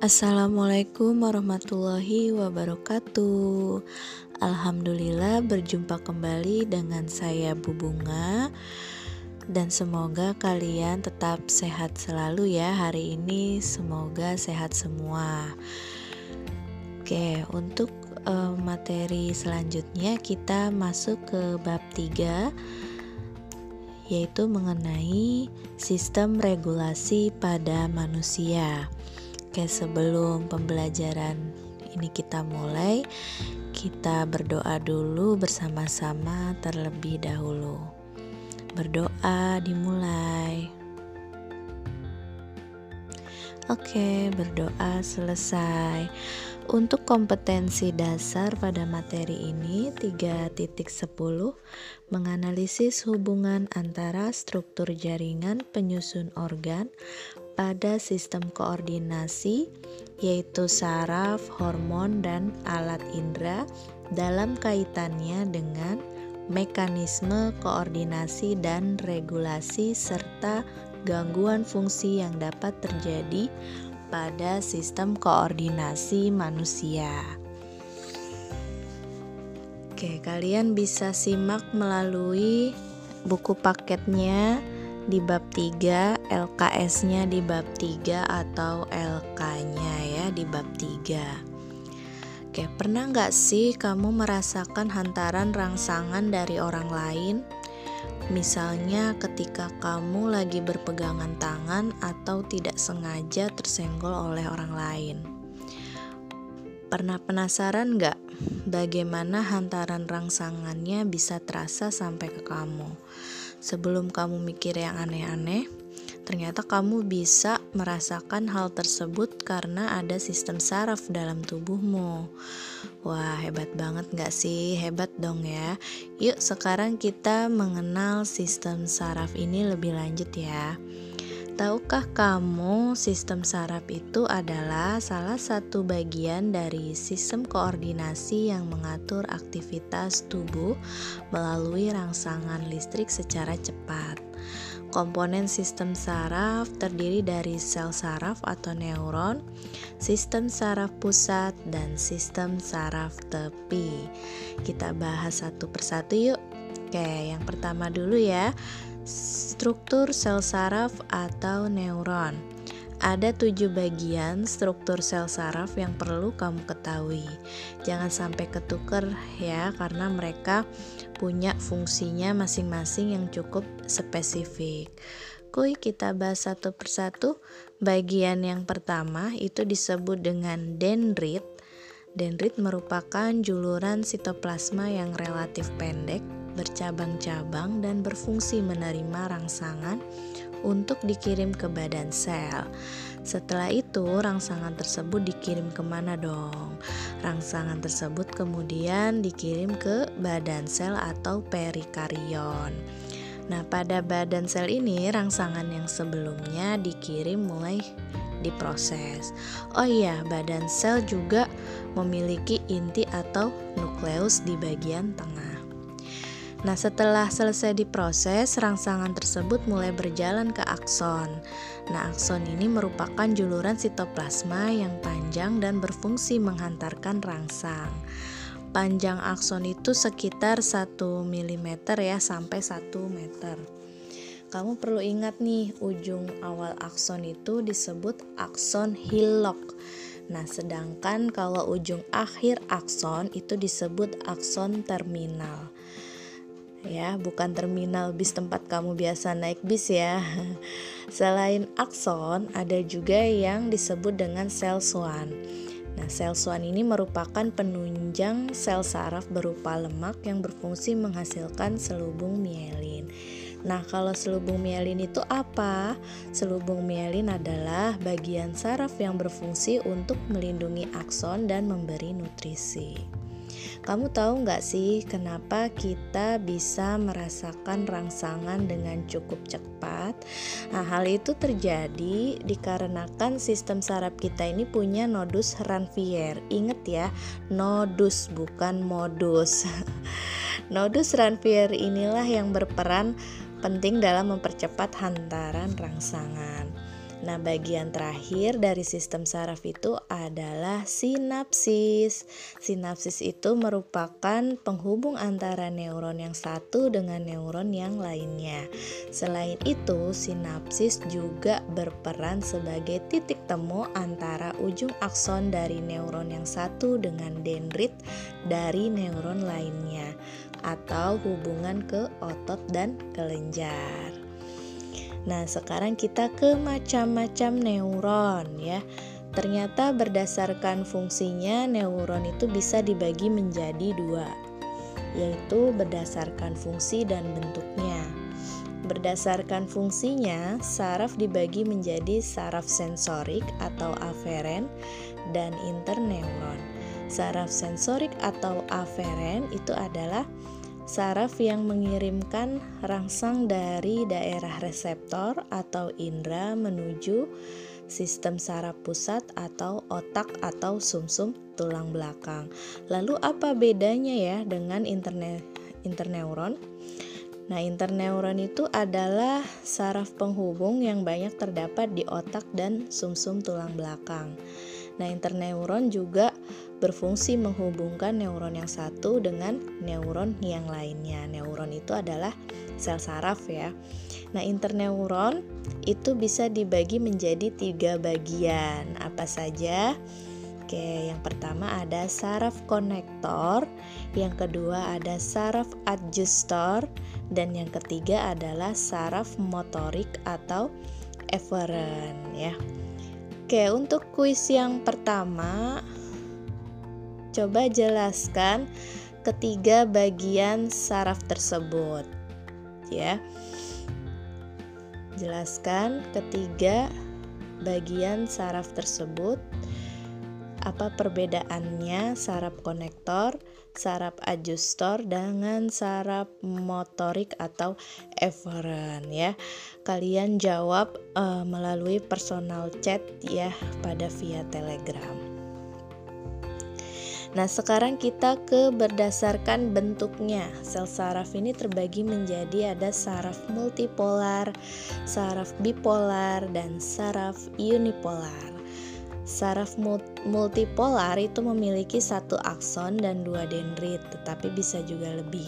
Assalamualaikum warahmatullahi wabarakatuh. Alhamdulillah berjumpa kembali dengan saya Bu Bunga dan semoga kalian tetap sehat selalu ya hari ini. Semoga sehat semua. Oke, untuk uh, materi selanjutnya kita masuk ke bab 3 yaitu mengenai sistem regulasi pada manusia. Oke, sebelum pembelajaran ini kita mulai, kita berdoa dulu bersama-sama terlebih dahulu. Berdoa dimulai. Oke, berdoa selesai. Untuk kompetensi dasar pada materi ini 3.10 menganalisis hubungan antara struktur jaringan penyusun organ pada sistem koordinasi yaitu saraf, hormon, dan alat indera dalam kaitannya dengan mekanisme koordinasi dan regulasi serta gangguan fungsi yang dapat terjadi pada sistem koordinasi manusia. Oke, kalian bisa simak melalui buku paketnya di bab 3, LKS-nya di bab 3 atau LK-nya ya di bab 3. Oke, pernah nggak sih kamu merasakan hantaran rangsangan dari orang lain? Misalnya ketika kamu lagi berpegangan tangan atau tidak sengaja tersenggol oleh orang lain. Pernah penasaran nggak bagaimana hantaran rangsangannya bisa terasa sampai ke kamu? Sebelum kamu mikir yang aneh-aneh, ternyata kamu bisa merasakan hal tersebut karena ada sistem saraf dalam tubuhmu. Wah, hebat banget gak sih? Hebat dong ya. Yuk, sekarang kita mengenal sistem saraf ini lebih lanjut ya. Tahukah kamu sistem saraf itu adalah salah satu bagian dari sistem koordinasi yang mengatur aktivitas tubuh melalui rangsangan listrik secara cepat. Komponen sistem saraf terdiri dari sel saraf atau neuron, sistem saraf pusat, dan sistem saraf tepi. Kita bahas satu persatu yuk. Oke, yang pertama dulu ya. Struktur sel saraf atau neuron. Ada tujuh bagian struktur sel saraf yang perlu kamu ketahui. Jangan sampai ketuker ya, karena mereka punya fungsinya masing-masing yang cukup spesifik. Kuy kita bahas satu persatu. Bagian yang pertama itu disebut dengan dendrit. Dendrit merupakan juluran sitoplasma yang relatif pendek bercabang-cabang dan berfungsi menerima rangsangan untuk dikirim ke badan sel. Setelah itu, rangsangan tersebut dikirim ke mana dong? Rangsangan tersebut kemudian dikirim ke badan sel atau perikarion. Nah, pada badan sel ini, rangsangan yang sebelumnya dikirim mulai diproses. Oh iya, badan sel juga memiliki inti atau nukleus di bagian tengah. Nah, setelah selesai diproses, rangsangan tersebut mulai berjalan ke akson. Nah, akson ini merupakan juluran sitoplasma yang panjang dan berfungsi menghantarkan rangsang. Panjang akson itu sekitar 1 mm ya sampai 1 meter. Kamu perlu ingat nih, ujung awal akson itu disebut akson hillock. Nah, sedangkan kalau ujung akhir akson itu disebut akson terminal ya bukan terminal bis tempat kamu biasa naik bis ya selain akson ada juga yang disebut dengan sel swan nah sel swan ini merupakan penunjang sel saraf berupa lemak yang berfungsi menghasilkan selubung mielin Nah, kalau selubung mielin itu apa? Selubung mielin adalah bagian saraf yang berfungsi untuk melindungi akson dan memberi nutrisi. Kamu tahu nggak sih kenapa kita bisa merasakan rangsangan dengan cukup cepat? Nah, hal itu terjadi dikarenakan sistem saraf kita ini punya nodus Ranvier. Ingat ya, nodus bukan modus. nodus Ranvier inilah yang berperan penting dalam mempercepat hantaran rangsangan. Nah, bagian terakhir dari sistem saraf itu adalah sinapsis. Sinapsis itu merupakan penghubung antara neuron yang satu dengan neuron yang lainnya. Selain itu, sinapsis juga berperan sebagai titik temu antara ujung akson dari neuron yang satu dengan dendrit dari neuron lainnya atau hubungan ke otot dan kelenjar. Nah, sekarang kita ke macam-macam neuron ya. Ternyata berdasarkan fungsinya neuron itu bisa dibagi menjadi dua, yaitu berdasarkan fungsi dan bentuknya. Berdasarkan fungsinya, saraf dibagi menjadi saraf sensorik atau aferen dan interneuron. Saraf sensorik atau aferen itu adalah saraf yang mengirimkan rangsang dari daerah reseptor atau indera menuju sistem saraf pusat atau otak atau sumsum -sum tulang belakang. Lalu apa bedanya ya dengan interne interneuron? Nah, interneuron itu adalah saraf penghubung yang banyak terdapat di otak dan sumsum -sum tulang belakang. Nah, interneuron juga berfungsi menghubungkan neuron yang satu dengan neuron yang lainnya. Neuron itu adalah sel saraf ya. Nah, interneuron itu bisa dibagi menjadi tiga bagian. Apa saja? Oke, yang pertama ada saraf konektor, yang kedua ada saraf adjustor, dan yang ketiga adalah saraf motorik atau efferent ya. Oke, untuk kuis yang pertama, coba jelaskan ketiga bagian saraf tersebut. Ya. Jelaskan ketiga bagian saraf tersebut apa perbedaannya saraf konektor, saraf adjustor dengan saraf motorik atau efferent ya. Kalian jawab uh, melalui personal chat ya pada via Telegram. Nah, sekarang kita ke berdasarkan bentuknya. Sel saraf ini terbagi menjadi ada saraf multipolar, saraf bipolar, dan saraf unipolar. Saraf multipolar itu memiliki satu akson dan dua dendrit, tetapi bisa juga lebih.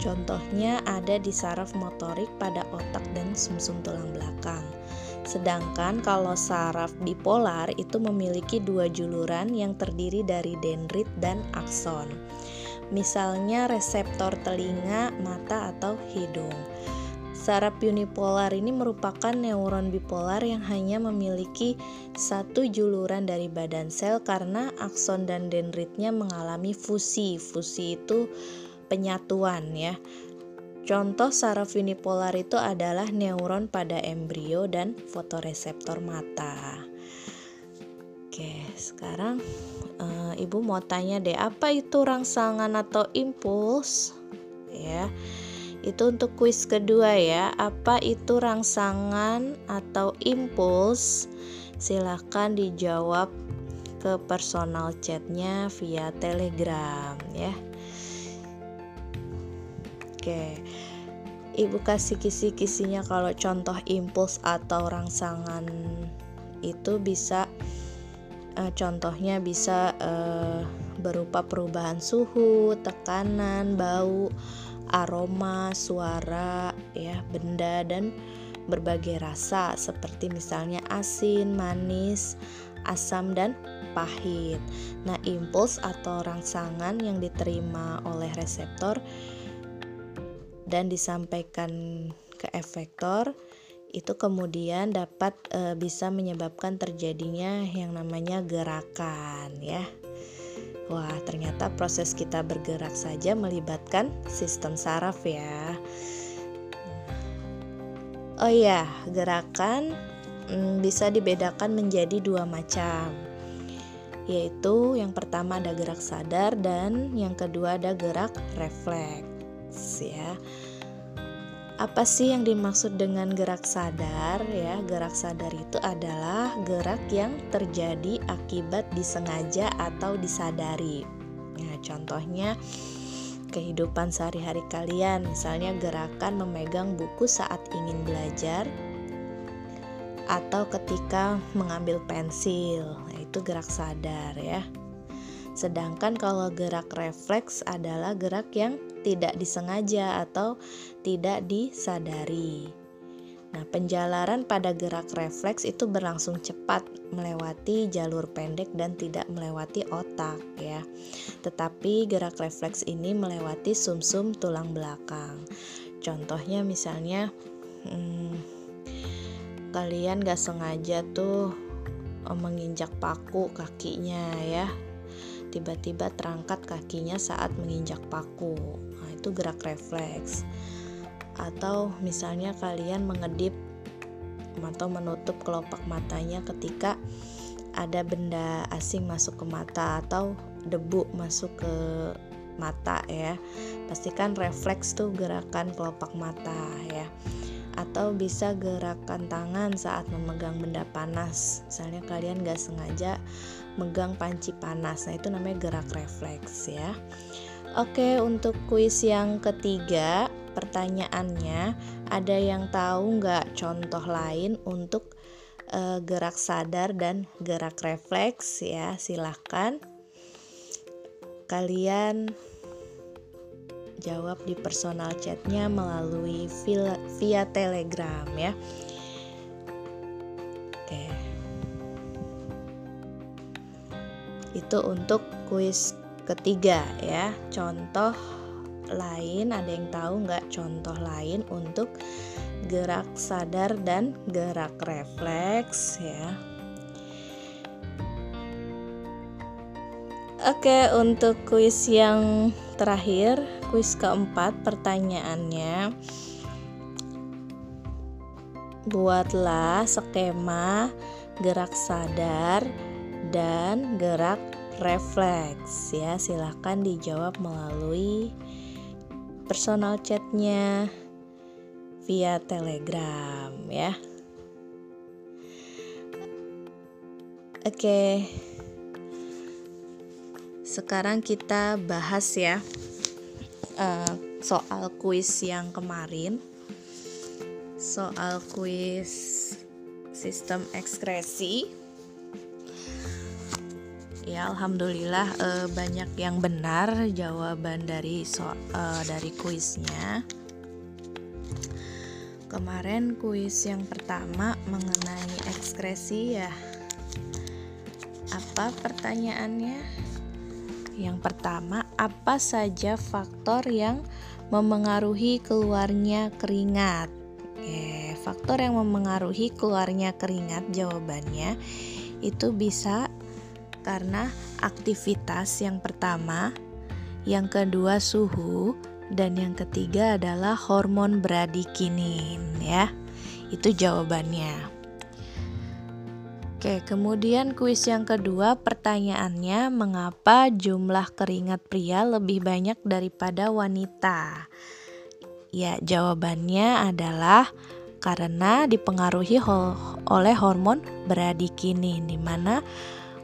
Contohnya ada di saraf motorik pada otak dan sumsum -sum tulang belakang. Sedangkan kalau saraf bipolar itu memiliki dua juluran yang terdiri dari dendrit dan akson. Misalnya reseptor telinga, mata, atau hidung. Saraf unipolar ini merupakan neuron bipolar yang hanya memiliki satu juluran dari badan sel karena akson dan dendritnya mengalami fusi. Fusi itu penyatuan ya. Contoh saraf unipolar itu adalah neuron pada embrio dan fotoreseptor mata. Oke, sekarang e, Ibu mau tanya deh, apa itu rangsangan atau impuls? Ya. Itu untuk kuis kedua ya. Apa itu rangsangan atau impuls? Silahkan dijawab ke personal chatnya via telegram ya. Oke. Ibu kasih kisi-kisinya kalau contoh impuls atau rangsangan itu bisa uh, contohnya bisa uh, berupa perubahan suhu, tekanan, bau, aroma, suara, ya, benda dan berbagai rasa seperti misalnya asin, manis, asam dan pahit. Nah, impuls atau rangsangan yang diterima oleh reseptor dan disampaikan ke efektor itu kemudian dapat e, bisa menyebabkan terjadinya yang namanya gerakan ya. Wah, ternyata proses kita bergerak saja melibatkan sistem saraf ya. Oh iya, gerakan hmm, bisa dibedakan menjadi dua macam. Yaitu yang pertama ada gerak sadar dan yang kedua ada gerak refleks ya apa sih yang dimaksud dengan gerak sadar ya? Gerak sadar itu adalah gerak yang terjadi akibat disengaja atau disadari. Nah contohnya kehidupan sehari-hari kalian misalnya gerakan memegang buku saat ingin belajar atau ketika mengambil pensil, nah, itu gerak sadar ya. Sedangkan kalau gerak refleks adalah gerak yang tidak disengaja atau tidak disadari. Nah, penjalaran pada gerak refleks itu berlangsung cepat melewati jalur pendek dan tidak melewati otak ya. Tetapi gerak refleks ini melewati sumsum -sum tulang belakang. Contohnya misalnya hmm, kalian gak sengaja tuh eh, menginjak paku kakinya ya. Tiba-tiba terangkat kakinya saat menginjak paku. Nah, itu gerak refleks. Atau misalnya kalian mengedip atau menutup kelopak matanya ketika ada benda asing masuk ke mata atau debu masuk ke mata ya. Pastikan refleks tuh gerakan kelopak mata ya atau bisa gerakan tangan saat memegang benda panas. Misalnya kalian gak sengaja megang panci panas. Nah itu namanya gerak refleks ya. Oke untuk kuis yang ketiga pertanyaannya ada yang tahu nggak contoh lain untuk uh, gerak sadar dan gerak refleks? Ya silahkan kalian jawab di personal chatnya melalui via, telegram ya. Oke. Itu untuk kuis ketiga ya. Contoh lain ada yang tahu nggak contoh lain untuk gerak sadar dan gerak refleks ya? Oke, untuk kuis yang terakhir, kuis keempat, pertanyaannya. Buatlah skema gerak sadar dan gerak refleks ya. Silahkan dijawab melalui personal chatnya via telegram ya. Oke. Sekarang kita bahas ya uh, soal kuis yang kemarin. Soal kuis sistem ekskresi. Ya alhamdulillah uh, banyak yang benar jawaban dari so uh, dari kuisnya. Kemarin kuis yang pertama mengenai ekskresi ya. Apa pertanyaannya yang pertama apa saja faktor yang memengaruhi keluarnya keringat Oke, faktor yang memengaruhi keluarnya keringat jawabannya itu bisa karena aktivitas yang pertama, yang kedua suhu, dan yang ketiga adalah hormon bradikinin ya. Itu jawabannya. Oke, kemudian kuis yang kedua pertanyaannya mengapa jumlah keringat pria lebih banyak daripada wanita? Ya, jawabannya adalah karena dipengaruhi oleh hormon bradikinin di mana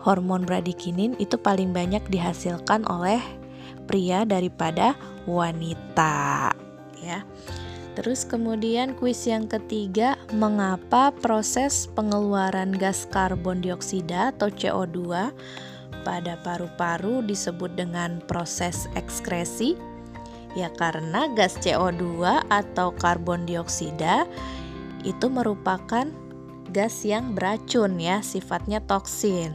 hormon bradikinin itu paling banyak dihasilkan oleh pria daripada wanita ya. Terus kemudian kuis yang ketiga, mengapa proses pengeluaran gas karbon dioksida atau CO2 pada paru-paru disebut dengan proses ekskresi? Ya karena gas CO2 atau karbon dioksida itu merupakan gas yang beracun ya, sifatnya toksin.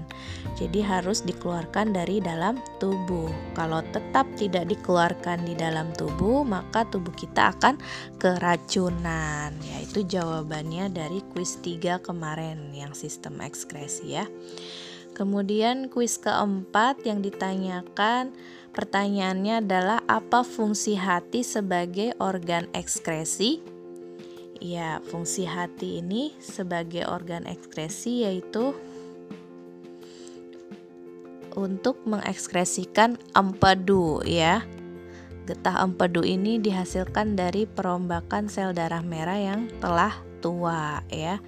Jadi harus dikeluarkan dari dalam tubuh. Kalau tetap tidak dikeluarkan di dalam tubuh, maka tubuh kita akan keracunan. Yaitu jawabannya dari kuis 3 kemarin yang sistem ekskresi ya. Kemudian kuis keempat yang ditanyakan pertanyaannya adalah apa fungsi hati sebagai organ ekskresi? Ya, fungsi hati ini sebagai organ ekskresi yaitu untuk mengekskresikan empedu ya. Getah empedu ini dihasilkan dari perombakan sel darah merah yang telah tua ya.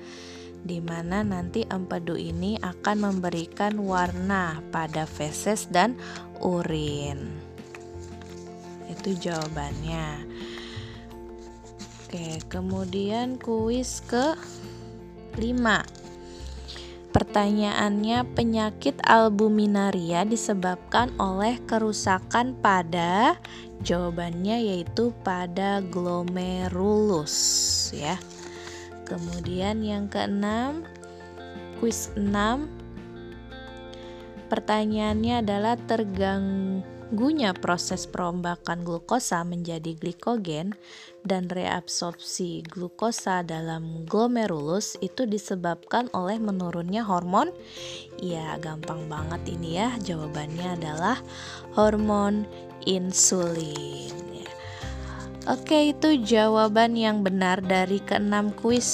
Di mana nanti empedu ini akan memberikan warna pada feses dan urin. Itu jawabannya. Oke, kemudian kuis ke Pertanyaannya, penyakit albuminaria disebabkan oleh kerusakan pada jawabannya yaitu pada glomerulus ya. Kemudian yang keenam, kuis 6 Pertanyaannya adalah terganggunya proses perombakan glukosa menjadi glikogen dan reabsorpsi glukosa dalam glomerulus itu disebabkan oleh menurunnya hormon? Ya, gampang banget ini ya. Jawabannya adalah hormon insulin. Oke, itu jawaban yang benar dari keenam kuis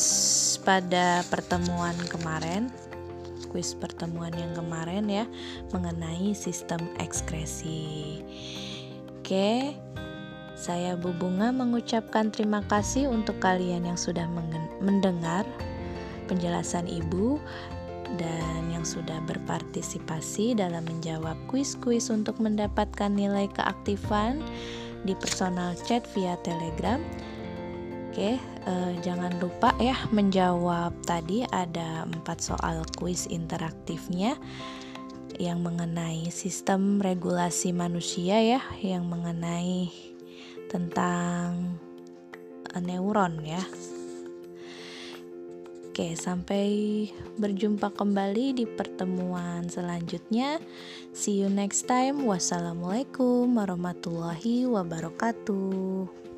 pada pertemuan kemarin. Kuis pertemuan yang kemarin ya mengenai sistem ekskresi. Oke, saya Bu Bunga mengucapkan terima kasih untuk kalian yang sudah mendengar penjelasan Ibu dan yang sudah berpartisipasi dalam menjawab kuis-kuis untuk mendapatkan nilai keaktifan di personal chat via Telegram. Oke, eh, jangan lupa ya menjawab tadi ada empat soal kuis interaktifnya yang mengenai sistem regulasi manusia ya, yang mengenai tentang eh, neuron ya. Oke, sampai berjumpa kembali di pertemuan selanjutnya. See you next time. Wassalamualaikum warahmatullahi wabarakatuh.